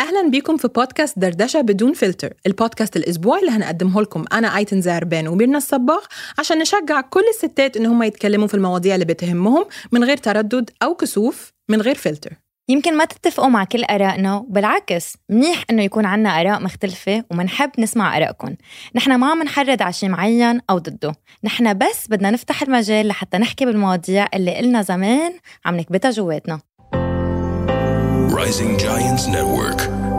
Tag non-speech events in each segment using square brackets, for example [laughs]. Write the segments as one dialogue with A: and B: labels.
A: أهلا بيكم في بودكاست دردشة بدون فلتر البودكاست الأسبوعي اللي هنقدمه لكم. أنا أيتن زهربان وميرنا الصباغ عشان نشجع كل الستات إن هم يتكلموا في المواضيع اللي بتهمهم من غير تردد أو كسوف من غير فلتر.
B: يمكن ما تتفقوا مع كل آرائنا وبالعكس منيح إنه يكون عنا آراء مختلفة ومنحب نسمع آرائكم. نحن ما عم نحرض على شيء معين أو ضده. نحن بس بدنا نفتح المجال لحتى نحكي بالمواضيع اللي قلنا زمان عم نكبتها جواتنا.
C: Rising Giants Network.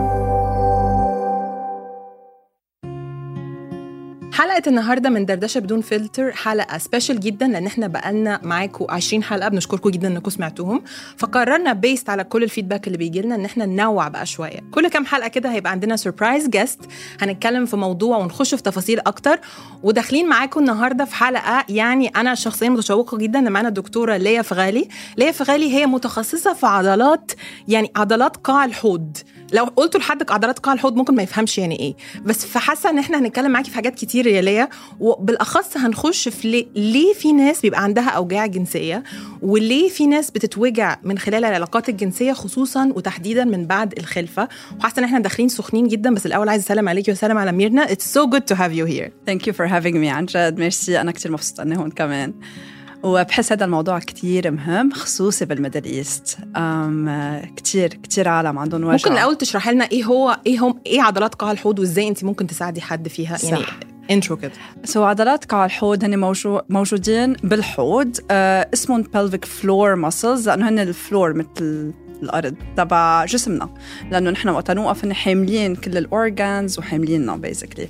A: حلقة النهاردة من دردشة بدون فلتر حلقة special جدا لأن إحنا بقالنا معاكم 20 حلقة. بنشكركم جدا إنكم سمعتوهم. فقررنا based على كل ال feedback اللي بيجي لنا إن إحنا ننوع بقى شوية. كل كام حلقة كده هيبقى عندنا surprise guest هنتكلم في موضوع ونخش في تفاصيل أكتر. وداخلين معاكم النهاردة في حلقة يعني أنا شخصيا متشوقة جدا إن معانا الدكتورة ليا فغالي. ليا فغالي هي متخصصة في عضلات يعني عضلات قاع الحوض. لو قلتوا لحد عضلات قاع الحوض ممكن ما يفهمش يعني إيه. بس فحاسة إن إحنا هنتكلم معاكي في حاجات كتير يا ليا وبالأخص هنخش في ليه, ليه في ناس بيبقى عندها أوجاع جنسية وليه في ناس بتتوجع من خلال العلاقات الجنسية خصوصا وتحديدا من بعد الخلفة. وحاسة إن إحنا داخلين سخنين جدا بس الأول عايز أسلم عليكي وأسلم على ميرنا. It's so good to have you here.
D: Thank you for having me عن جد ميرسي أنا كتير مبسوطة أني هون كمان. وبحس هذا الموضوع كتير مهم خصوصي بال Middle East. كتير كتير عالم عندهم وجع
A: ممكن الأول تشرحي لنا إيه هو إيه هم إيه عضلات قاع الحوض وإزاي أنت ممكن تساعدي حد فيها؟ يعني
D: صح.
A: intro كده.
D: so عضلات قاع الحوض هن موجو موجودين بالحوض. آه اسمهم pelvic floor muscles لأنه هن ال floor مثل الأرض تبع جسمنا. لأنه نحن وقت نوقف هن حاملين كل ال organs وحامليننا basically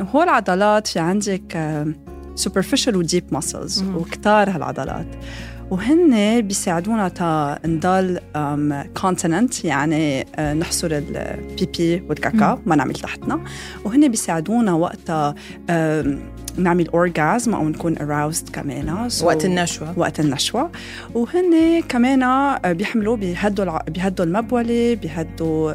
D: هو العضلات في عندك آه superficial و deep muscles وكتار هالعضلات. وهن بيساعدونا تا نضل continent يعني آه، نحصر البيبي والكاكا ما نعمل تحتنا. وهن بيساعدونا وقتها آم، نعمل orgasm أو نكون aroused كمان. So-
A: وقت النشوة.
D: وقت النشوة. وهن كمان آه، بيحملوا بيهدوا. بيهدوا المبولة بيهدوا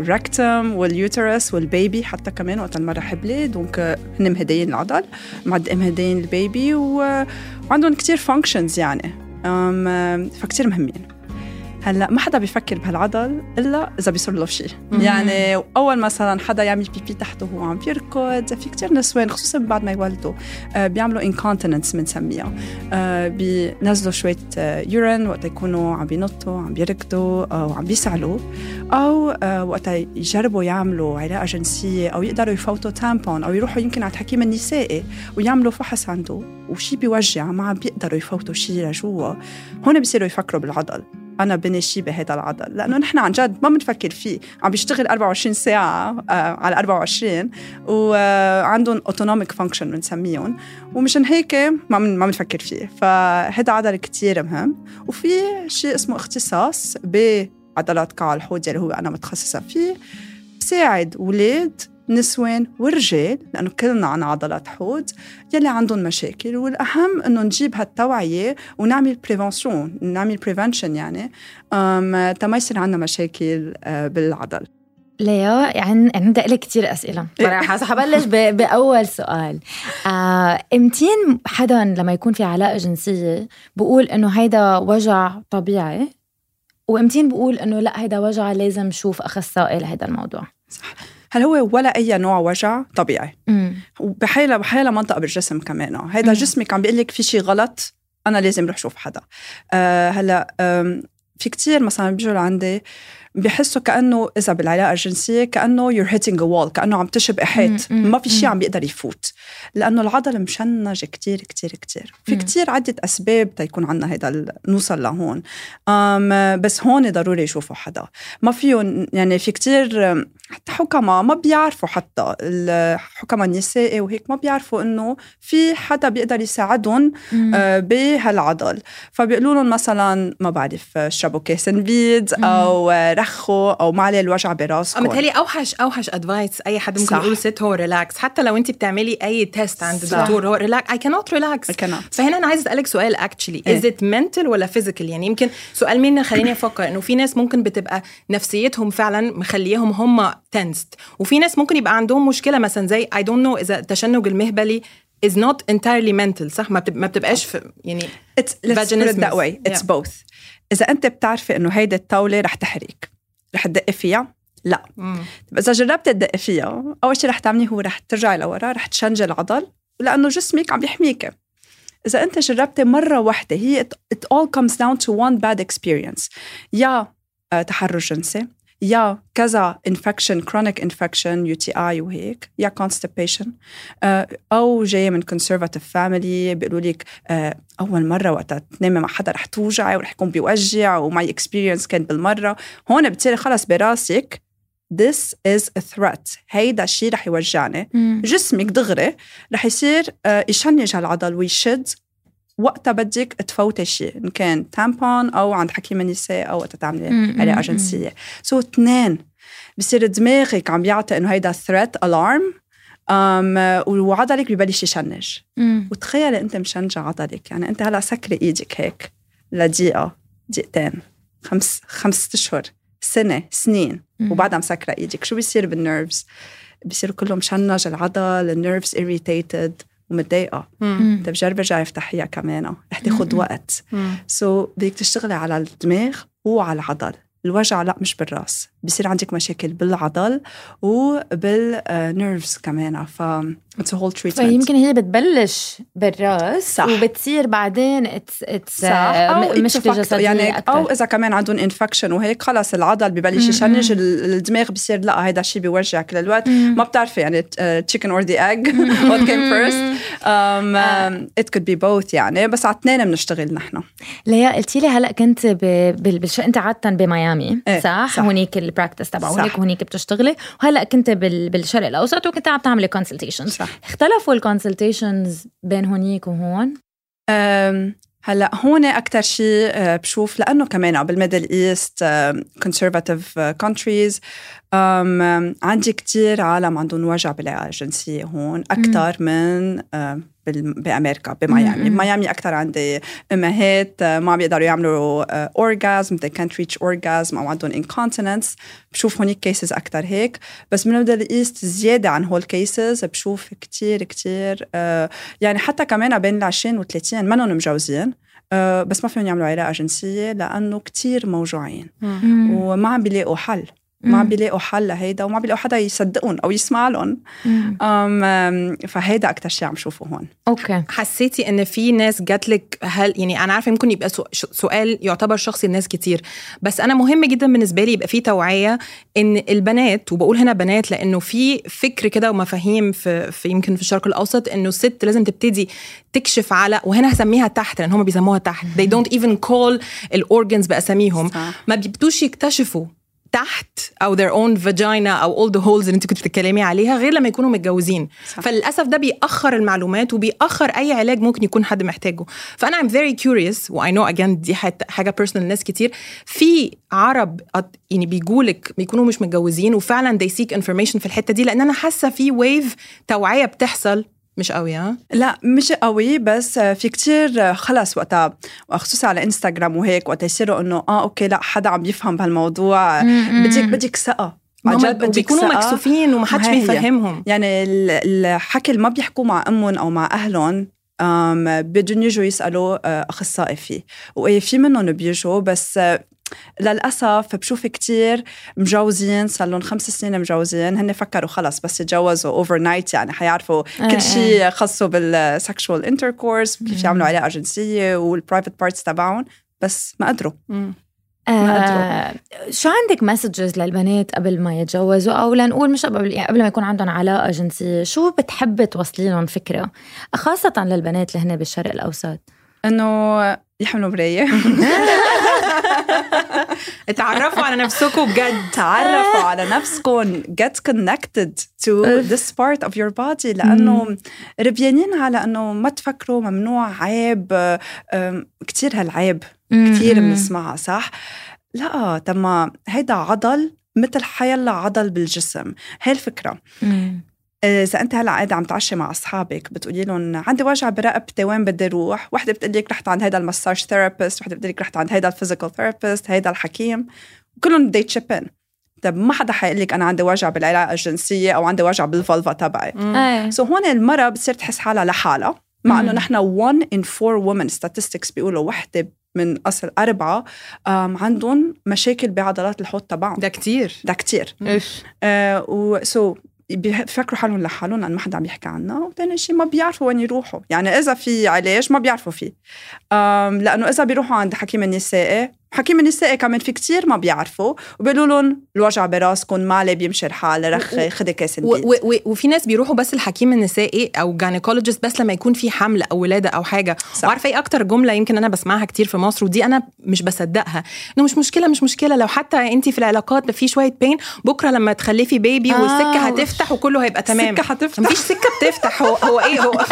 D: ال rectum وال uterus وال baby حتى كمان وقت المرة حبلة donc آه، هن مهديين العضل معد مهديين ال baby. وعندهم كتير functions يعني. آه، فكتير مهمين هلأ ما حدا بيفكر بهالعضل إلا إذا بيصير له شيء يعني أول مثلا حدا يعمل بيبي تحته وهو عم بيركض في كتير نسوان خصوصا بعد ما يولدوا آه بيعملوا incontinence بنسميها. آه بينزلوا شوية آه urine وقت يكونوا عم بينطوا عم بيركضوا أو عم بيسعلوا. أو آه وقت يجربوا يعملوا علاقة جنسية أو يقدروا يفوتوا tampon أو يروحوا يمكن على الحكيم النسائي ويعملوا فحص عنده وشي بيوجع ما عم بيقدروا يفوتوا شيء لجوا. هون بيصيروا يفكروا بالعضل. أنا بني شيء بهذا العضل لأنه نحن عن جد ما بنفكر فيه. عم بيشتغل 24 ساعة آه على 24 وعندهم autonomic function بنسميهم. ومشان هيك ما من ما بنفكر فيه. فهذا عضل كتير مهم. وفي شيء اسمه اختصاص بعضلات قاع الحوض اللي هو أنا متخصصة فيه. بساعد ولاد نسوان ورجال لأنه كلنا عنا عضلات حوض يلي عندهم مشاكل. والأهم إنه نجيب هالتوعية ونعمل prevention نعمل prevention يعني أم تما يصير عندنا مشاكل آه، بالعضل.
B: ليا يعني عندي لك كتير أسئلة. صراحة بس حبلش ب- بأول سؤال. آه أمتين حدا لما يكون في علاقة جنسية بقول إنه هيدا وجع طبيعي؟ وأمتين بقول إنه لا هيدا وجع لازم شوف أخصائي لهيدا الموضوع.
D: هل هو ولا أي نوع وجع؟ طبيعي. وبحيلا بحيلا منطقة بالجسم كمان. هيدا
B: مم.
D: جسمك عم بيقول لك في شيء غلط أنا لازم روح شوف حدا. أه هلأ في كتير مثلا بيجوا لعندي بيحسوا كأنه إذا بالعلاقة الجنسية كأنه hitting a wall كأنه عم تشب حيط ما في شيء. عم بيقدر يفوت. لأنه العضل مشنج كتير كتير كتير. في. كتير عدة أسباب تيكون عندنا هيدا نوصل لهون. بس هون ضروري يشوفوا حدا. ما فيهم يعني في كتير حتى حكماء ما بيعرفوا حتى الحكماء النسائي وهيك ما بيعرفوا إنه في حدا بيقدر يساعدهم آه، بهالعضل. فبيقولوا لهم مثلا ما بعرف اشربوا كيس بيدز أو رخوا أو ما عليه الوجع براسكم
A: متهيألي اوحش أوحش advice أي حد ممكن. يقول ست هو relax حتى لو أنت بتعملي أي test عند. الدكتور هو ريلاكس اي كانوت ريلاكس. فهنا أنا عايزة أسألك سؤال
D: actually.
A: is it mental ولا physical يعني يمكن سؤال مني خليني أفكر إنه في ناس ممكن بتبقى نفسيتهم فعلا مخليهم هم tensed وفي ناس ممكن يبقى عندهم مشكلة مثلا زي I don't know إذا التشنج المهبلي is not entirely mental صح ما بتب- ما بتبقاش في يعني
D: It's, let's put it that way. It's
A: Yeah.
D: both. إذا أنت بتعرفي إنه هيدي الطاولة رح تحرق رح تدقي فيها؟ لا. طب إذا جربت تدقي فيها أول شيء رح تعمليه هو رح ترجعي لورا رح تشنجي العضل لأنه جسمك عم يحميك. إذا أنت جربتي مرة واحدة هي it, it all comes down to one bad experience. يا آه، تحرش جنسي يا كذا infection chronic infection UTI وهيك. يا constipation. آه، أو جاية من conservative family بيقولوا لك آه، أول مرة وقتها تنامي مع حدا رح توجعي ورح يكون بيوجع و my experience كان بالمرة. هون بتصيري خلص براسك this is a threat. هيدا الشيء رح يوجعني. جسمك دغري رح يصير آه، يشنج هالعضل. ويشد وقتها بدك تفوتي شيء إن كان tampon أو عند حكيم النساء أو وقت تعملي علاقه جنسيه so اثنين بصير دماغك عم يعطي إنه هيدا threat alarm أم وعضلك ببلش يشنج. وتخيلي أنت مشنجة عضلك يعني أنت هلا سكري إيدك هيك لدقيقة دقيقتين خمس خمس أشهر سنة سنين وبعدها مسكرة إيدك. شو بيصير بال nerves بيصير كله مشنج العضل ال nerves irritated. ومتضايقة.
A: مم.
D: طيب جربي رجعي افتحيها كمان رح تاخد وقت. so so, بدك تشتغلي على الدماغ وعلى العضل. الوجع لا مش بالراس. بصير عندك مشاكل بالعضل وبال nerves كمان. ف a whole treatment.
B: فيمكن هي بتبلش بالراس
D: صح.
B: وبتصير بعدين اتس اتس مشكله جسديه
D: يعني
B: أكتر.
D: أو إذا كمان عندهم infection وهيك خلص العضل ببلش يشنج ال- الدماغ بصير لا هيدا الشيء بيوجع كل الوقت ما بتعرفي يعني chicken or the egg first. um, um, it could be both يعني. بس على اثنين بنشتغل نحن.
B: ليا قلتي لي هلأ كنت ب... بال... بالش... انت عاده بميامي
D: إيه،
B: صح؟
D: صح.
B: هونيك ال practice تبع
D: صح.
B: هونيك وهونيك بتشتغلي. وهلأ كنت بال... بالشرق الأوسط وكنت عم تعملي consultations
D: صح.
B: اختلفوا ال consultations بين هونيك وهون؟
D: هلأ هون أكثر شيء بشوف لأنه كمان بال Middle East conservative countries عندي كتير عالم عندهم وجع بالعلاقه الجنسيه هون أكثر من بأمريكا بميامي. بميامي أكثر عندي أمهات أه، ما بيقدروا يعملوا orgasm they can't reach orgasm أو عندهم incontinence. بشوف هونيك cases أكثر هيك. بس من ال Middle East زيادة عن هول cases بشوف كتير كتير أه، يعني حتى كمان بين ال 20 و 30 منهم مجوزين بس ما فيهم يعملوا علاقه جنسية لأنه كتير موجوعين. وما عم بيلاقوا حل. ما عم بيلاقوا حل لهيدا وما بيلاقوا حدا يصدقهم أو يسمع لهم فهيدا أكثر شيء عم شوفه هون.
B: okay.
A: حسيتي إن في ناس جات لك هل يعني أنا عارفة ممكن يبقى سؤال يعتبر شخصي لناس كتير بس أنا مهم جدا بالنسبة لي يبقى في توعية إن البنات وبقول هنا بنات لأنه في فكر كده ومفاهيم في, في يمكن في الشرق الأوسط إنه الست لازم تبتدي تكشف على وهنا هسميها تحت لأن هم بيسموها تحت. They don't even call ال organs بأساميهم.
D: صح.
A: ما بيبتوش يكتشفوا تحت أو their own vagina أو all the holes اللي انت كنت بتتكلمي عليها غير لما يكونوا متجوزين.
D: صح.
A: فللأسف ده بيأخر المعلومات وبيأخر أي علاج ممكن يكون حد محتاجه. فأنا I'm very curious و I know again دي حاجة personal لناس كتير. في عرب يعني بيجولك بيكونوا مش متجوزين وفعلا they seek information في الحتة دي لأن أنا حاسة في wave توعية بتحصل مش قوي ها؟
D: لا مش قوي بس في كتير خلص وقتها خصوصا على إنستغرام وهيك وقتها يصيروا إنه آه okay لا حدا عم يفهم بهالموضوع. بدك بدك ثقة.
A: هم بيكونوا
D: ثقة.
A: مكسوفين ومحدش
D: ما هي.
A: بيفهمهم.
D: يعني ال- الحكي اللي ما بيحكوا مع أمهم أو مع أهلهم بدهم يجوا يسألوا آه، أخصائي فيه. وإيه في منهم بيجوا بس للأسف بشوف كتير مجوزين صار لهم خمس سنين مجوزين هن فكروا خلص بس يتجوزوا overnight يعني حيعرفوا
B: آه،
D: كل شيء خاصه بال sexual intercourse كيف يعملوا علاقه جنسيه وال private parts تبعهم بس ما قدروا.
B: آه شو عندك messages للبنات قبل ما يتجوزوا؟ أو لنقول مش قبل يعني قبل ما يكون عندهم علاقة جنسيه شو بتحبي توصلي لهم فكرة؟ خاصة للبنات اللي هن بالشرق الأوسط.
D: إنه يحملوا مراية. [laughs] [laughs]
A: اتعرفوا على نفسكم بجد.
D: تعرفوا على نفسكم. Get connected to this part of your body. لأنه ربيانين على أنه ما تفكروا ممنوع عيب. أم، كتير هالعيب. كثير. بنسمعها صح؟ لا ما هيدا عضل مثل حيلا عضل بالجسم. هي الفكرة.
B: مم.
D: إذا أنت هلأ قاعدة عم تعشي مع أصحابك بتقولي لهم عندي وجع برقبتي وين بدي أروح وحدة بتقول لك رحت عند هيدا ال massage therapist وحدة بتقول لك رحت عند هيدا ال physical therapist هيدا الحكيم. كلهم بدي تشيبن طب ما حدا حيقول لك أنا عندي وجع بالعلاقة الجنسية أو عندي وجع بال vulva
B: تبعي.
D: so هون المرأة بتصير تحس حالها لحالها مع
B: إنه.
D: نحن 1 in 4 women statistics بيقولوا وحدة من أصل أربعة عندهم مشاكل بعضلات الحوض تبعهم.
A: ده كتير.
D: ده كتير.
B: إيش؟
D: آه و so بيفكروا حالهم لحالهم لأن ما حدا عم يحكي عنها وثاني شيء ما بيعرفوا وين يروحوا. يعني إذا في علاج ما بيعرفوا فيه. لأنه إذا بيروحوا عند حكيم النسائي حكيم النسائي كمان في كتير ما بيعرفوا وبيقولوا لهم الوجع براسكم مالي بيمشي الحال رخي خدي كاس
A: و- و- و- وفي ناس بيروحوا بس الحكيم النسائي أو جانيكولوجيست بس لما يكون في حمل أو ولادة أو حاجة
D: صح.
A: وعارفة إيه أكتر جملة يمكن أنا بسمعها كتير في مصر ودي أنا مش بصدقها إنه مش مشكلة مش مشكلة لو حتى انت في العلاقات في شوية بين بكرة لما تخلفي baby
B: آه.
A: والسكة هتفتح وكله هيبقى تمام
D: السكة هتفتح.
A: مفيش سكة بتفتح هو هو إيه هو [laughs]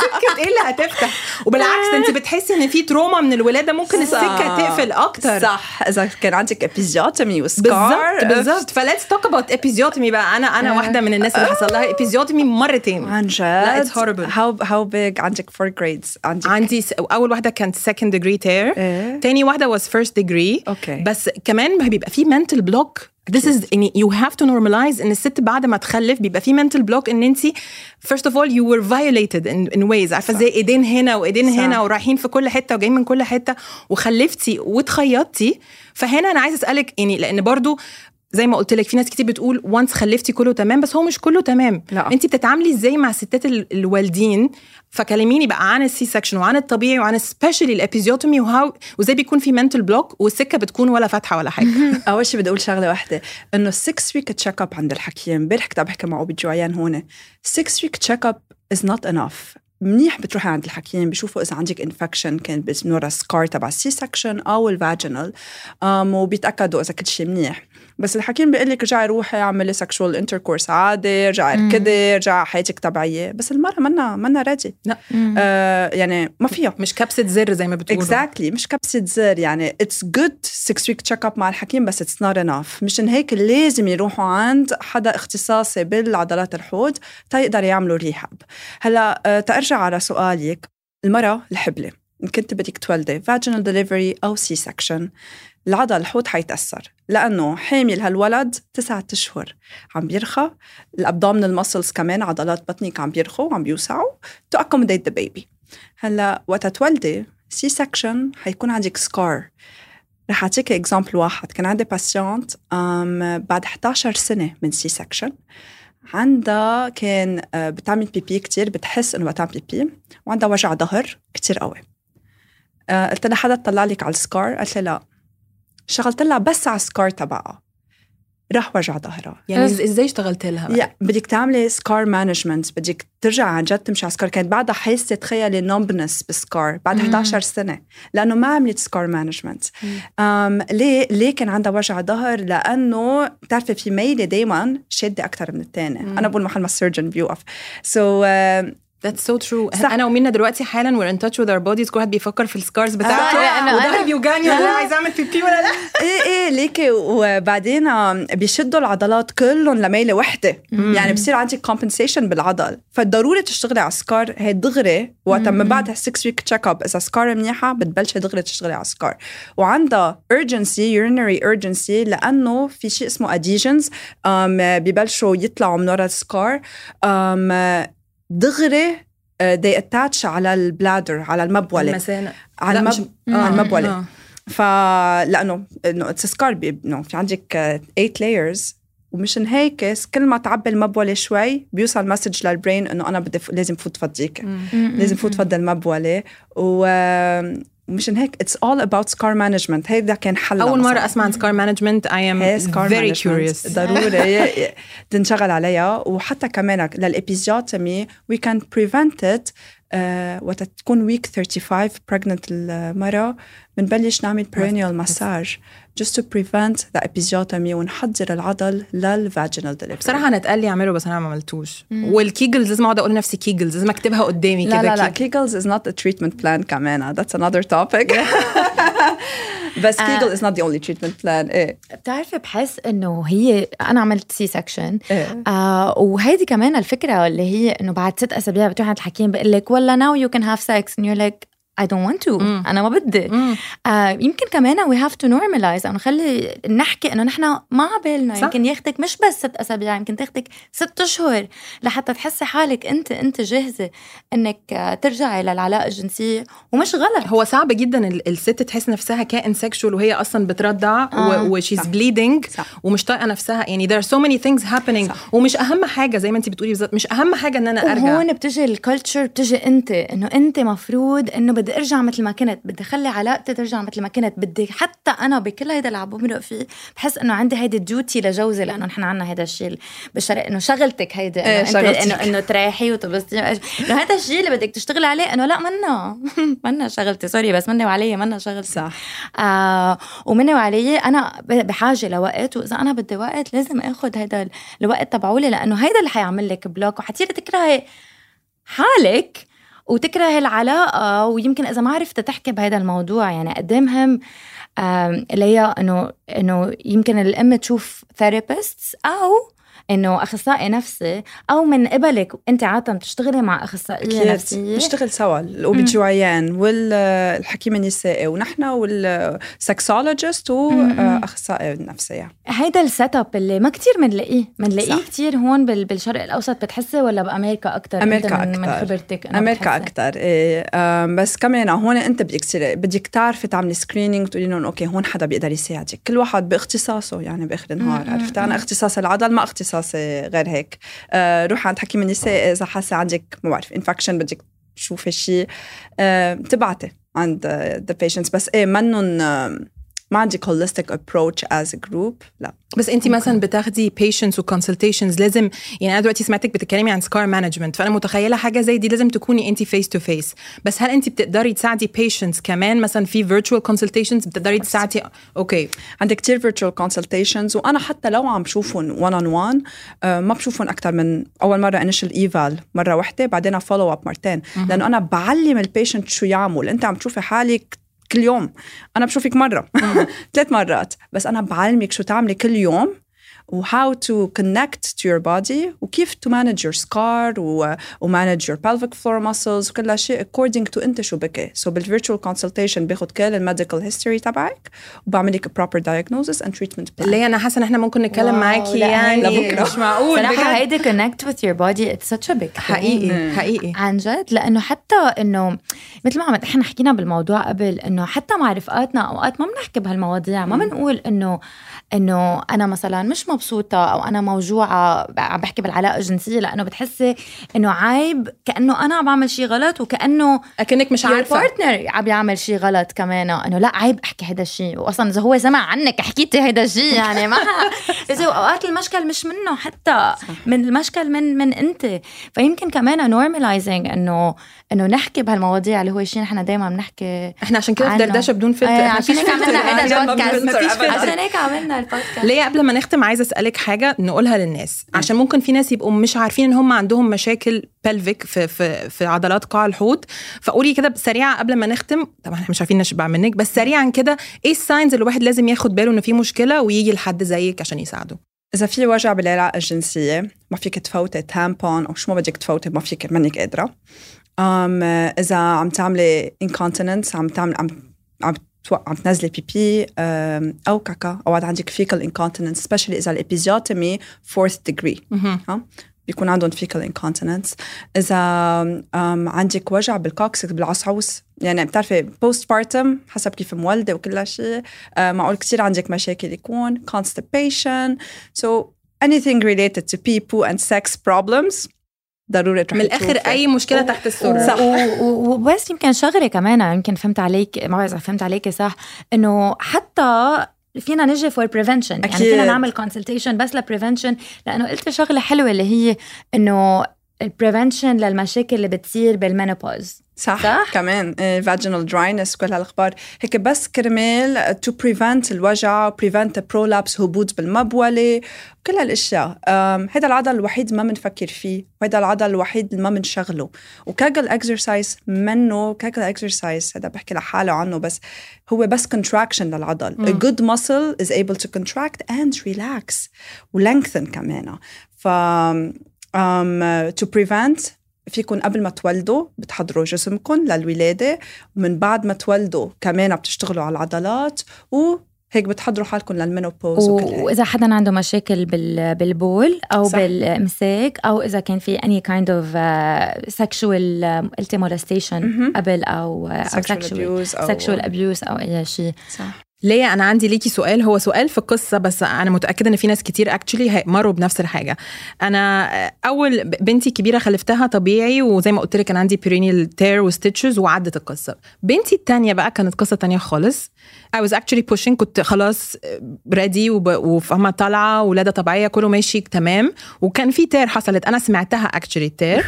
A: سكة إيه اللي هتفتح وبالعكس انت بتحسي إن في trauma من الولادة ممكن
D: السكة.
A: تقفل أكتر.
D: صح. إذا كان عندك episiotomy و scar
A: بالظبط بالظبط ف let's talk about episiotomy بقى. أنا أنا واحدة من الناس اللي حصل لها episiotomy مرتين.
D: عن جد؟
A: لا، it's horrible.
D: how how big عندك four grades عندك.
A: عندي س- أول واحدة كانت degree tear.
D: إيه.
A: تاني واحدة was first degree.
D: okay.
A: بس كمان بيبقى في mental block This is يعني you have to normalize إن الست بعد ما تخلف بيبقى في mental block إن انت first of all you were violated in, in ways. عارفة زي إيدين هنا وإيدين
D: صح.
A: هنا ورايحين في كل حتة وجايين من كل حتة وخلفتي واتخيطتي. فهنا أنا عايزة أسألك يعني لأن برضو زي ما قلت لك في ناس كتير بتقول once خلفتي كله تمام بس هو مش كله تمام.
D: لا.
A: انت بتتعاملي إزاي مع الستات ال- الوالدين؟ فكلميني بقى عن ال C-section وعن الطبيعي وعن specially ال episiotomy و how وازاي بيكون في mental block والسكة بتكون ولا فاتحة ولا حاجة. [laughs]
D: أول شيء بدي أقول شغلة واحدة إنه 6 week check up عند الحكيم. امبارح كنت عم بحكي مع OB-GYN هون. 6 week check up is not enough منيح بتروحي عند الحكيم بشوفوا إذا عندك infection كان بنورا scar تبع ال C-section أو ال vaginal وبيتأكدوا إذا كل شيء منيح. بس الحكيم بيقول لك رجعي روحي اعملي sexual intercourse عادي رجعي اركضي رجعي حياتك طبيعية. بس المره منا منا ready
A: لا.
D: آه يعني ما فيها.
A: مش كبسة زر زي ما بتقولوا.
D: exactly exactly. مش كبسة زر. يعني it's good 6 week check up مع الحكيم بس it's not enough مشان هيك لازم يروحوا عند حدا اختصاصي بالعضلات الحوض تيقدر يعملوا rehab هلا آه، تارجع على سؤالك. المرأة الحبلة كنت بدك تولدي vaginal delivery أو C-section العضل الحوض حيتأثر لأنه حامل هالولد تسعة أشهر. عم بيرخى. ال abdominal muscles كمان عضلات بطنك عم بيرخوا وعم بيوسعوا to accommodate the baby. هلأ وقت تولدي C-section حيكون عندك scar رح أعطيك example واحد. كان عندي patient بعد 11 سنة من C-section عندها كان آه، بتعمل بيبي كتير بتحس إنه بتعمل بيبي وعندها وجع ظهر كتير قوي. آه، قلت لها حدا طلع لك على ال scar قالت لي لا. شغلت لها بس على ال scar تبعها. راح وجع ظهرها.
A: يعني إزاي اشتغلت لها؟
D: يا بدك تعملي scar management بدك ترجع عن جد تمشي على scar كانت بعدها حاسه تخيلي numbness بال scar بعد
B: مم.
D: 11 سنة لأنه ما عملت scar management ليه؟ ليه كان عندها وجع ظهر؟ لأنه بتعرفي في ميلة دائما شادة أكثر من الثاني
A: مم.
D: أنا بقول محل ما ال surgeon بيوقف. so so,
A: That's so true.
D: صح.
A: أنا ومينا دلوقتي حالا we're in touch with our bodies. كل واحد بيفكر في ال scars بتاعته.
B: آه،
A: وده بيوجعني ولا لا عايزه أعمل بيبي ولا لأ؟
D: إيه إيه ليكي. وبعدين بيشدوا العضلات كلهم لميلة وحدة. يعني بصير عندك compensation بالعضل. فضروري تشتغلي على ال scar هي دغري. وقت من بعد 6 week check up إذا scar منيحة بتبلشي دغري تشتغلي على ال scar وعندها urgency urinary urgency لأنه في شيء اسمه adhesions. ببلشوا يطلعوا من ورا السكار دغري آه، they attach على ال bladder على المبولة.
A: المثانه
D: على المب...
A: آه،
D: المبولة.
A: آه.
D: فلانه إنه it's scar إنه في عندك 8 layers ومشان هيك كل ما تعبي المبولة شوي بيوصل message لل brain إنه أنا بدي ف... لازم فوت فضيك. لازم فوت فضي المبولة. و ومشان هيك it's all about scar management هيدا كان حل
A: أول مرة أسمع عن scar
D: management
A: am
D: scar
A: very curious.
D: ضروري. [laughs] تنشغل عليها. وحتى كمان we can prevent it uh, وقت تكون week 35 pregnant المرأة. بنبلش نعمل perineal massage just to prevent the episiotomy ونحضر العضل للvaginal delivery.
A: بصراحة أنا اتقال لي أعمله بس أنا ما عملتوش. وال Kegels لازم اقعد أقول لنفسي Kegels لازم أكتبها قدامي
D: لا
A: كده
D: لا لا
A: Kegel.
D: Kegels is not a treatment plan كمان that's another topic. [laughs] بس Kegel is not the only treatment plan إيه.
B: بتعرفي بحس إنه هي أنا عملت C-section
D: إيه.
B: آه وهيدي كمان الفكرة اللي هي إنه بعد ست أسابيع بتروح عند الحكيم بقول لك والله now you can have sex and you're like I don't want to
A: مم.
B: أنا ما بدي
A: مم.
B: آه يمكن كمان we have to normalize أو نخلي نحكي إنه نحن ما عبالنا
A: صح.
B: يمكن ياخدك مش بس ست أسابيع يمكن تاخدك ست أشهر لحتى تحسي حالك أنت أنت جاهزة إنك آه، ترجعي للعلاقة الجنسية ومش غلط
A: هو صعب جدا ال- الست تحس نفسها كائن سexual وهي أصلا بترضع
B: آه.
D: و
A: she's.
D: bleeding.
A: ومش طايقة نفسها يعني there are so many things happening
D: صح.
A: ومش أهم حاجة زي ما انت بتقولي بالظبط مش أهم حاجة إن أنا أرجع
B: وهون بتجي ال culture بتجي أنت إنه أنت مفروض إنه بدي أرجع مثل ما كنت بدي اخلي علاقتي ترجع مثل ما كنت بدي حتى أنا بكل هيدا اللي عم بمرق فيه بحس إنه عندي هيدي ال duty لجوزي لأنه نحن عنا هيدا الشيء بالشرق إنه شغلتك هيدي
D: إيه،
B: إنه
D: شغلتك.
B: انه إنه تريحي وتبسطي. إنه هذا الشيء اللي بدك تشتغلي عليه إنه لا منا [laughs] منا شغلتي sorry بس مني وعلي منا شغلتي.
D: صح.
B: آه ومني وعلي أنا بحاجة لوقت وإذا أنا بدي وقت لازم اخذ هذا الوقت تبعولي لأنه هيدا اللي حيعمل لك block وحتصيري تكرهي حالك وتكرهي العلاقة ويمكن إذا ما عرفت تحكي بهذا الموضوع يعني قد مهم ليا إنه إنه يمكن الأم تشوف therapist أو إنه أخصائي نفسي أو من قبلك أنت عادة بتشتغلي مع
D: أخصائية
B: نفسية؟
D: نشتغل سوا. الاو جي عيان والحكيم النسائي ونحن وال sexologist وأخصائي النفسيه
B: هيدا ال setup اللي ما كتير بنلاقيه بنلاقيه
D: صح.
B: كتير هون بال- بالشرق الأوسط. بتحسي ولا بأمريكا أكثر
D: أمريكا
B: من, من
D: أكتر.
B: خبرتك أمريكا؟
D: أكثر إيه بس كمان هون أنت بدك بدك تعرفي تعملي screening تقولي لهم okay هون حدا بيقدر يساعدك. كل واحد بإختصاصه يعني بآخر النهار عرفتي
B: مم.
D: أنا اختصاصي العضل ما اختصاصي غير هيك. آه، روحي عند حكيم النساء إذا حاسة عندك ما بعرف infection بدك تشوفي شيء آه، تبعتي عند the patients بس إيه منن آم، ما عندك holistic approach as a group. لا.
A: بس انت مثلا بتاخدي patients و consultations لازم يعني أنا دلوقتي سمعتك بتتكلمي عن scar management فأنا متخيلة حاجة زي دي لازم تكوني انت face to face بس هل انت بتقدري تساعدي patients كمان؟ مثلا في virtual consultations بتقدري تساعدي؟ okay
D: عندي كتير virtual consultations وأنا حتى لو عم بشوفهم one on one آه، ما بشوفهم أكثر من أول مرة initial eval مرة واحدة بعدين follow up مرتين. لأنه أنا بعلم ال patient شو يعمل. أنت عم تشوفي حالك كل يوم. أنا بشوفك مرة. [laughs] ثلاث مرات. بس أنا بعلمك شو تعملي كل يوم. و how to connect to your body وكيف to manage your scar و, و manage your pelvic floor muscles وكل شيء according to انت شو بكي. So بالvirtual consultation باخد كل ال medical history تبعك وبعمل لك proper diagnosis and treatment plan.
A: اللي أنا حاسة إن إحنا ممكن نتكلم معاكي
B: لا،
A: يعني.
D: لبكرة.
A: مش معقول
B: صراحة
A: بجد.
B: هيدي connect with your body it's such a big thing.
A: حقيقي حقيقي.
B: عن جد لأنه حتى إنه مثل ما عم إحنا حكينا بالموضوع قبل إنه حتى مع رفقاتنا أوقات ما بنحكي بهالمواضيع ما بنقول إنه إنه أنا مثلا مش مبسوطة أو أنا موجوعة عم بحكي بالعلاقة الجنسية لأنه بتحسي إنه عيب كأنه أنا عم بعمل شيء غلط وكأنه
A: أكنك مش عارفة
B: partner عم يعمل شيء غلط كمان إنه لا عيب أحكي هذا الشيء واصلا إذا هو سمع عنك حكيتي هذا الشيء يعني ما [laughs] هو أوقات المشكل مش منه حتى من المشكل من من أنت فيمكن كمان normalizing إنه إنه نحكي بهالمواضيع اللي هو شيء نحن دايما بنحكي
A: إحنا عشان كده. دردشة بدون فلتر إحنا [laughs]
B: عشان هيك. عملنا هذا البودكاست. عشان هيك عملنا البودكاست.
A: ليه قبل ما نختم عايزة أسألك حاجة نقولها للناس؟ عشان ممكن في ناس يبقوا مش عارفين إن هم عندهم مشاكل pelvic في في في عضلات قاع الحوض. فقولي كده سريعه قبل ما نختم. طبعا إحنا مش عارفين نشبع منك بس سريعا كده إيه ال signs اللي الواحد لازم ياخد باله ان في مشكلة ويجي لحد زيك عشان يساعده؟
D: إذا في وجع بالعلاقة الجنسية ما فيك تفوتي tampon أو شو ما بدك تفوتي ما فيك منك قادرة أم إذا عم تعملي incontinence عم تعمل عم عم تو- عم تنزلي بيبي أو كاكا. أو عندك fecal incontinence especially إذا ال episiotomy fourth degree. ها؟ بيكون عندهم incontinence. إذا أم، عندك وجع بال coccyx بالعصعوص يعني بتعرفي postpartum حسب كيف مولدة وكل شيء آه، معقول كتير عندك مشاكل يكون constipation. So anything related to pee poo and sex problems ضروري تروحي
A: من
D: الآخر.
A: أي مشكلة تحت السره
D: صح.
B: و- و- وبس يمكن شغلة كمان يمكن فهمت عليك ما بعرف فهمت عليك صح إنه حتى فينا نجي for prevention يعني. فينا نعمل consultation بس ل prevention لأنه قلت شغلة حلوة اللي هي إنه ال prevention للمشاكل اللي بتصير بال menopause
D: صح,
B: صح؟
D: كمان. Vaginal dryness كل هالأخبار. هيك بس كرمال to prevent الوجع prevent prolapse هبوط بالمبولة كل هالأشياء. هذا العضل الوحيد ما بنفكر فيه وهذا العضل الوحيد اللي ما بنشغله و Kegel exercise منه Kegel exercise هذا بحكي لحاله عنه بس هو بس contraction للعضل.
A: مم.
D: a good muscle is able to contract and relax. ولengthen كمان. ف um, to prevent فيكم قبل ما تولدوا بتحضروا جسمكم للولادة ومن بعد ما تولدوا كمان بتشتغلوا على العضلات وهيك بتحضروا حالكم للمينوبوز هيك
B: وإذا حدا عنده مشاكل بال بالبول أو
D: صح.
B: بالامساك أو إذا كان في uh, sexual um, قلتي molestation
D: مهم.
B: قبل أو أو
D: sexual
B: sexual
D: abuse أو
B: sexual abuse أو أي شيء
D: صح
A: ليا أنا عندي ليكي سؤال هو سؤال في القصة بس أنا متأكدة إن في ناس كتير actually مروا بنفس الحاجة. أنا أول بنتي الكبيره خلفتها طبيعي وزي ما قلت لك كان عندي perineal tear و stitches وعدت القصة. بنتي الثانية بقى كانت قصة تانية خالص. I was actually pushing كنت خلاص ready وفاهمة طالعة ولادة طبيعية كله ماشي تمام. وكان في tear حصلت. أنا سمعتها actually tear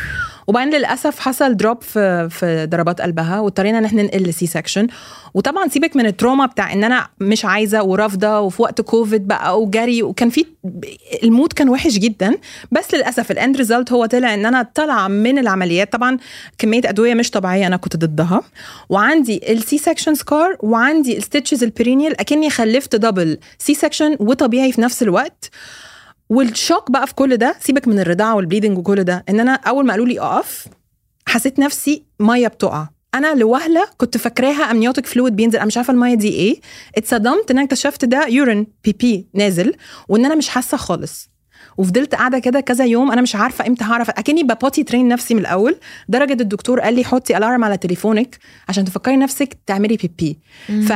A: وبعدين للأسف حصل drop في في ضربات قلبها واضطرينا إن إحنا ننقل ل C-section وطبعا سيبك من ال trauma بتاع إن أنا مش عايزة ورافضة وفي وقت كوفيد بقى وجري وكان في ال mood كان وحش جدا. بس للأسف ال end result هو طلع إن أنا طالعة من العمليات. طبعا كمية أدوية مش طبيعية أنا كنت ضدها. وعندي ال C-section scar وعندي ال stitches ال perineal أكني خلفت double C-section وطبيعي في نفس الوقت. وال shock بقى في كل ده سيبك من الرضاعة وال bleeding وكل ده إن أنا أول ما قالوا لي أقف حسيت نفسي مية بتقع. أنا لوهلة كنت فاكراها amniotic fluid بينزل أنا مش عارفة المية دي إيه. اتصدمت إن أنا اكتشفت ده urine پيپي نازل وإن أنا مش حاسة خالص. وفضلت قاعدة كده كذا يوم أنا مش عارفة إمتى هعرف أكني ب potty train نفسي من الأول درجة الدكتور قال لي حطي alarm على تليفونك عشان تفكري نفسك تعملي بي بي ف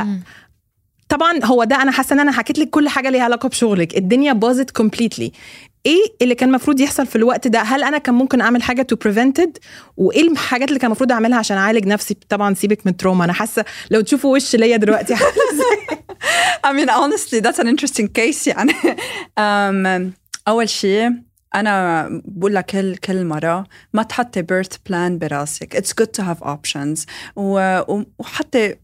A: طبعا هو ده أنا حاسة إن أنا حكيت لك كل حاجة ليها علاقة بشغلك. الدنيا باظت completely إيه اللي كان المفروض يحصل في الوقت ده؟ هل أنا كان ممكن أعمل حاجة to prevent it وإيه الحاجات اللي كان المفروض أعملها عشان أعالج نفسي؟ طبعا سيبك من ال trauma أنا حاسة لو تشوفوا وش ليا دلوقتي [laughs]
D: I mean honestly that's an interesting case يعني. [laughs] um, أول شيء أنا بقول لكل كل مرة ما تحطي birth plan براسك. It's good to have options. و, و- وحتى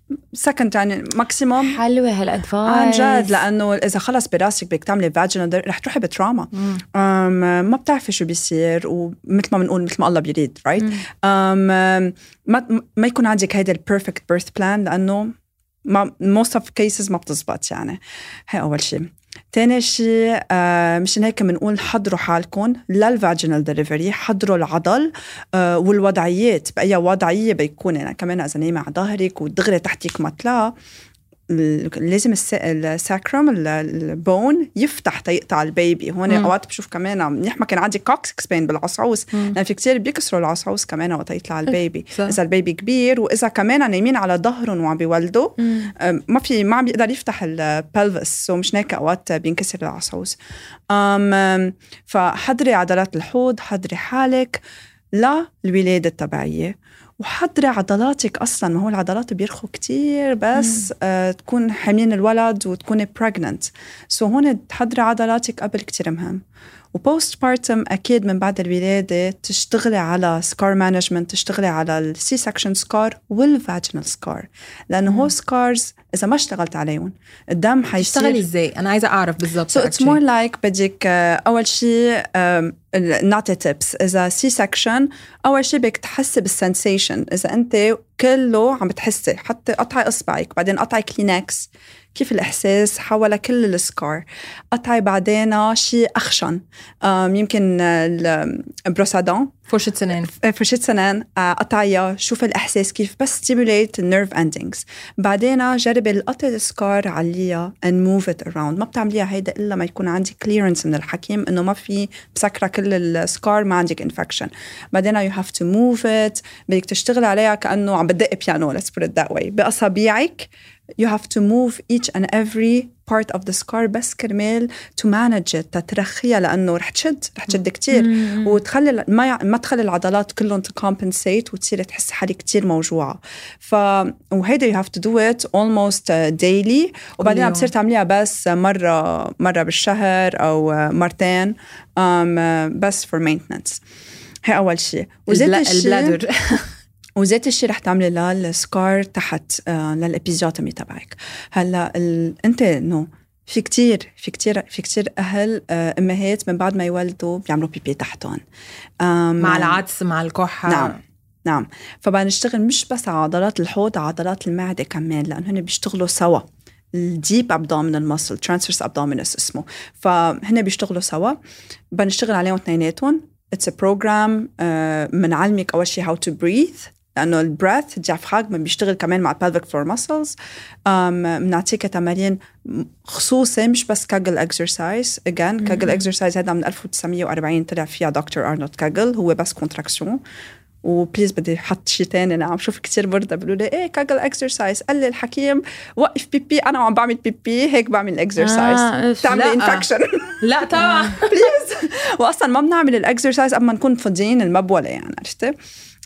D: second يعني maximum.
B: حلوة هال advice
D: عن جد لأنه إذا خلص براسك بدك تعملي vaginal رح تروحي ب trauma ما بتعرفي شو بيصير ومثل ما بنقول مثل ما الله بيريد right أم ما ما يكون عندك هيدا ال perfect birth plan لأنه ما most of cases ما بتزبط يعني. هي أول شيء. تاني شيء آه مشان هيك بنقول حضروا حالكم لل vaginal delivery حضروا العضل آه والوضعيات بأي وضعية بيكون يعني كمان إذا نايمة على ظهرك ودغري تحتك مطلع. لازم الس- ال sacrum ال- ال bone يفتح تيقطع ال baby.
A: هون.
D: أوقات بشوف كمان منيح ما كان عندي coccyx pain بالعصعوص. لأن في كثير بيكسروا العصعوص كمان وقت يطلع ال baby.
A: صح.
D: إذا ال baby كبير وإذا كمان نايمين على ظهرهم وعم بيولدوا ما في ما عم بيقدر يفتح ال pelvis so مش هيك أوقات بينكسر العصعوص. فحضري عضلات الحوض حضري حالك للولاده الطبيعيه وحضري عضلاتك أصلا. ما هو العضلات بيرخوا كتير بس آه تكون حاملين الولد وتكوني pregnant. So هون تحضري عضلاتك قبل كتير مهم. و postpartum أكيد من بعد الولادة تشتغلي على scar management تشتغلي على ال C-section scar وال vaginal scar لأنه هو سكارز إذا ما اشتغلت عليهم الدم حيصير
A: تشتغلي إزاي؟ أنا عايزة أعرف
D: So it's
A: actually.
D: more like بدك آه، أول شيء نعطي تيبس إذا سي سكشن أول شيء بدك تحسي بالسنسيشن إذا أنت كله عم بتحسي حتى قطعي إصبعك بعدين قطعي كلينكس كيف الإحساس حول كل السكار. قطعي بعدين شيء أخشن. آم، يمكن ال- البروسادون
A: فرشة سنان.
D: فرشة سنان. آه، قطعيها شوف الإحساس كيف. بس stimulate ال nerve endings بعدين جربي القطع ال scar عليها and move it around. ما بتعمليها هيدا إلا ما يكون عندك clearance من الحكيم إنه ما في مسكرة كل ال scar ما عندك infection. بعدين you have to move it. بدك تشتغلي عليها كأنه عم بتدق بيانو let's put it that way. بأصابيعك you have to move each and every part of the scar بس كرمال to manage it تترخيها لأنه رح تشد رح تشد كتير. وتخلي ما ما تخلي العضلات كلهم ت compensate وتصير تحس حالك كتير موجوعة. ف وهيدا you have to do it almost uh, daily. وبعدين عم
A: يوم.
D: تصير تعمليها بس مرة مرة بالشهر أو uh, مرتين um, uh, بس for maintenance. هي أول شيء
A: وزيت
D: وزيت الشيء
A: ال bladder.
D: وذات الشيء رح تعملي لها ال scar تحت آه لل episiotomy تبعك. هلأ ال... أنت انه في كتير في كتير في كتير أهل آه امهات من بعد ما يولدوا بيعملوا بيبي تحتهم.
A: مع العطس مع الكحة.
D: نعم نعم. فبقى نشتغل مش بس على عضلات الحوض على عضلات المعدة كمان لأنه هن بيشتغلوا سوا. ال deep abdominal muscle transversus abdominis اسمه. فهن بيشتغلوا سوا. بنشتغل عليهم اثنيناتهم. it's a program بنعلمك أول شيء how to breathe لأنه ال breath diaphragm بيشتغل كمان مع pelvic floor muscles. بنعطيك تمارين خصوصي مش بس Kegel exercise again Kegel exercise هذا من 1940 طلع فيها دكتور أرنولد كاجل هو بس contraction و please بدي أحط شيء ثاني أنا عم شوف كثير مرضى بيقولوا لي إيه Kegel exercise قال لي الحكيم وقف پيپي أنا وعم بعمل پيپي هيك بعمل ال
B: exercise آه،.
D: infection [laughs]
A: لا. طبعا. [laughs]
D: please واصلا ما بنعمل ال exercise قبل ما نكون فاضيين المبولة يعني عرفتي؟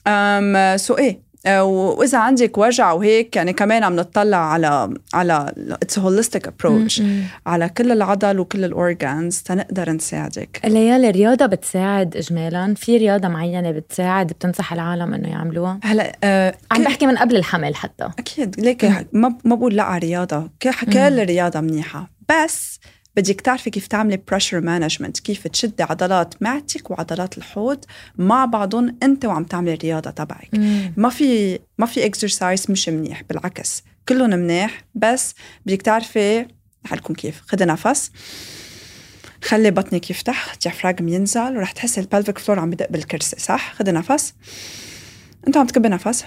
D: um so إيه. آه، وإذا عندك وجع وهيك يعني كمان عم نطلع على على it's holistic approach على كل العضل وكل ال organs تنقدر نساعدك.
B: ليالي الرياضة بتساعد إجمالا. في رياضة معينة بتساعد بتنصح العالم إنه يعملوها؟
D: هلأ آه
B: عم بحكي من قبل الحمل حتى.
D: أكيد ليك ما ما بقول لا على رياضه ك- كل الرياضه منيحة. بس بدك تعرفي كيف تعملي pressure management كيف تشدي عضلات معدتك وعضلات الحوض مع بعضهم انت وعم تعملي الرياضة تبعك. ما في ما في exercise مش منيح بالعكس كلهم منيح بس بدك تعرفي رح قلكم كيف. خدي نفس. خلي بطنك يفتح ال diaphragm ينزل ورح تحسي ال pelvic floor عم بدق بالكرسي صح؟ خدي نفس. انت عم تكبي نفس.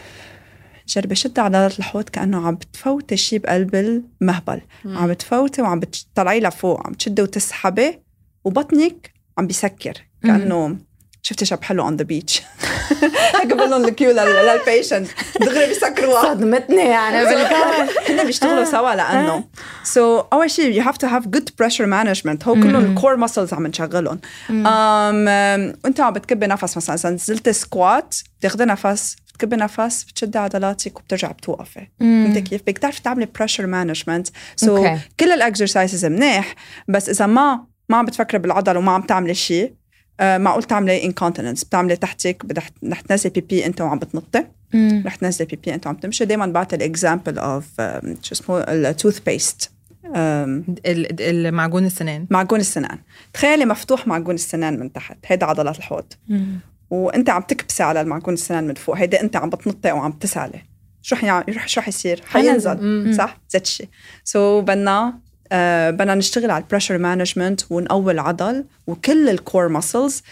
D: جربي شدي عضلات الحوض كأنه عم بتفوتي شيء بقلب المهبل. عم بتفوتي وعم بتطلعي لفوق عم تشدي وتسحبي وبطنك عم بيسكر كأنه شفتي شب حلو on the beach هيك بقول لهم ال cue لل patient دغري بيسكروها
B: صدمتني يعني.
D: هن [laughs] بيشتغلوا سوا لأنه. so so, أول شيء you have to have good pressure management هو كلهم ال core muscles عم نشغلهم. um, وانت عم بتكبي نفس مثلا. إذا نزلتي squat بتاخذي نفس بتكبي نفس بتشدي عضلاتك وبترجع بتوقفي. انت كيف؟ بدك تعرفي تعملي pressure management
B: so.
D: كل ال exercises منيح بس إذا ما ما عم بتفكري بالعضله وما عم تعملي شيء آه، معقول تعملي incontinence بتعملي تحتك رح تنزلي پي پي أنت وعم بتنطي. رح تنزلي پي پي أنت وعم تمشي دائما بعطي ال example of شو اسمه ال toothpaste
A: ال- المعجون السنان.
D: معجون السنان. تخيلي مفتوح معجون السنان من تحت. هيدا عضلات الحوض. وانت عم تكبسي على المعجون السنان من فوق هيدا انت عم بتنطي وعم تسالي شو حيع... شو حيصير حينزل. صح؟ ذات الشيء so بدنا آه بدنا نشتغل على ال pressure management ونقوي العضل وكل ال core muscles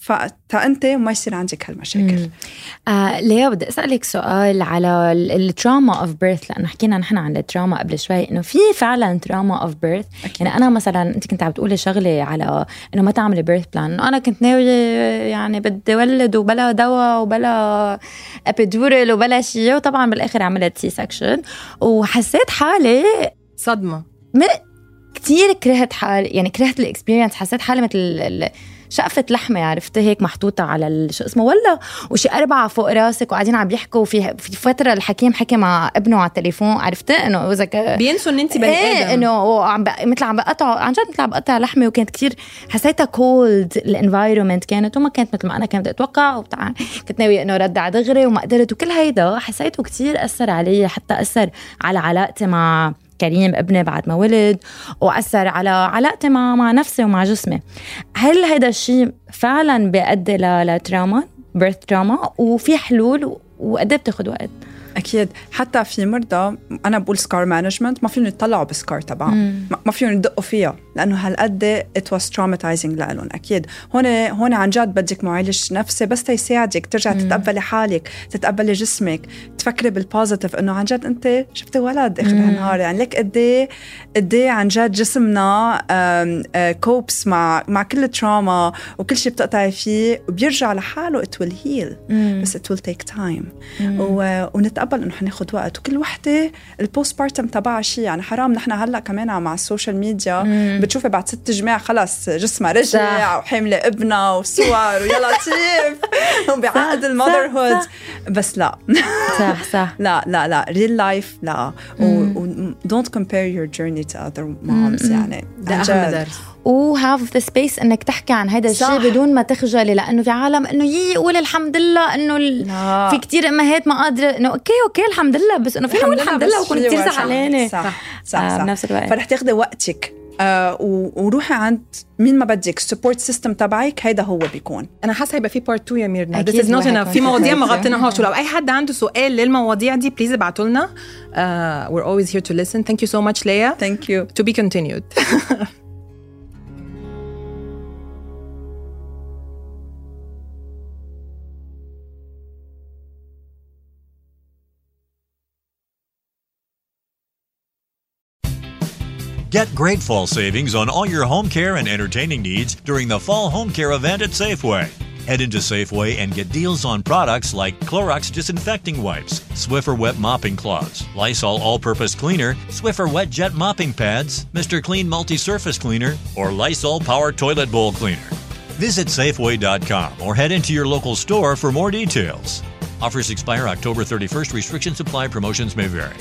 D: فتا انت ما يصير عندك هالمشاكل.
B: آه ليا بدي أسألك سؤال على ال trauma of birth لأنه حكينا نحن عن ال trauma قبل شوي إنه في فعلا trauma of birth يعني أنا مثلا أنت كنت عم بتقولي شغلة على إنه ما تعملي birth plan إنه أنا كنت ناوية يعني بدي ولد وبلا دواء وبلا epidural وبلا شيء وطبعا بالآخر عملت C-section وحسيت حالي
A: صدمة.
B: كتير كرهت حالي يعني كرهت ال experience حسيت حالي مثل شقفة لحمة عرفتي هيك محطوطة على شو اسمه؟ ولا وشي أربعة فوق راسك وقاعدين عم يحكوا في في فترة الحكيم حكي مع ابنه على التليفون عرفتي إنه إذا ك-
A: بينسوا إن انت بني
B: إيه
A: آدم.
B: إنه عم بق... مثل عم بقطع عن جد مثل عم بقطع لحمة. وكانت كتير حسيتها cold ال environment كانت. وما كانت مثل ما أنا كنت أتوقع. وبتاع كنت ناوية إنه رضع دغري وما قدرت. وكل هيدا حسيته كتير أثر علي حتى أثر على علاقتي مع كريم ابني بعد ما ولد وأثر على علاقتي مع مع نفسي ومع جسمي. هل هيدا الشيء فعلا بيؤدي ل trauma birth trauma وفي حلول وقد إيه بتاخذ وقت؟
D: أكيد. حتى في مرضى أنا بقول سكار مانجمنت ما فيهم يطلعوا بال scar تبعهم. ما- فيهم يدقوا فيها لأنه هالقد it was traumatizing لهم أكيد. هون هون عن جد بدك معالج نفسي بس تيساعدك ترجع تتقبلي حالك تتقبلي جسمك تفكري بال positive إنه عن جد أنت شفتي ولد آخر هالنهار يعني لك قد إيه قد إيه عن جد جسمنا كوبس مع مع كل ال trauma وكل شيء بتقطعي فيه وبيرجع لحاله it will heal بس it will take time ونتقبل إنه حناخد وقت. وكل وحدة ال postpartum تبعها شيء يعني حرام نحن هلأ كمان مع ال social media بتشوفي بعد ست جمع خلص جسمها رجع وحامله ابنها وصور ويا لطيف وبعقد ال motherhood بس لا.
B: صح صح. [laughs]
D: لا لا لا real life لا. don't compare your journey to other moms يعني.
A: ده
D: أهم.
A: درس.
B: و have the space إنك تحكي عن هذا
D: صح.
B: الشيء بدون ما تخجلي لأنه في عالم إنه يي قول الحمد لله إنه ال...
D: لا.
B: في كتير امهات ما قادرة إنه okay okay الحمد لله بس إنه فيني أقول الحمد لله وكنت
D: في
B: كثير. زعلانة
D: صح صح,
B: آه،
D: صح.
B: بنفس الوقت.
D: فرح تاخذي وقتك آه وروحي عند مين ما بدك ال support system تبعك هيدا هو بيكون
A: أنا حاسة هيبقى في part 2 يا ميرنا is not
B: وهيكون
A: enough. في مواضيع ما
B: في.
A: غطيناهاش ولو أي حد عنده سؤال للمواضيع دي please ابعتوا لنا uh, we're always here to listen thank you so much
D: thank you
A: to be continued [laughs]
C: Get great fall savings on all your home care and entertaining needs during the fall home care event at Safeway. Head into Safeway and get deals on products like Clorox disinfecting wipes, Swiffer wet mopping cloths, Lysol all-purpose cleaner, Swiffer wet jet mopping pads, Mr. Clean multi-surface cleaner, or Lysol power toilet bowl cleaner. Visit Safeway.com or head into your local store for more details. Offers expire October 31st. Restrictions apply. Promotions may vary.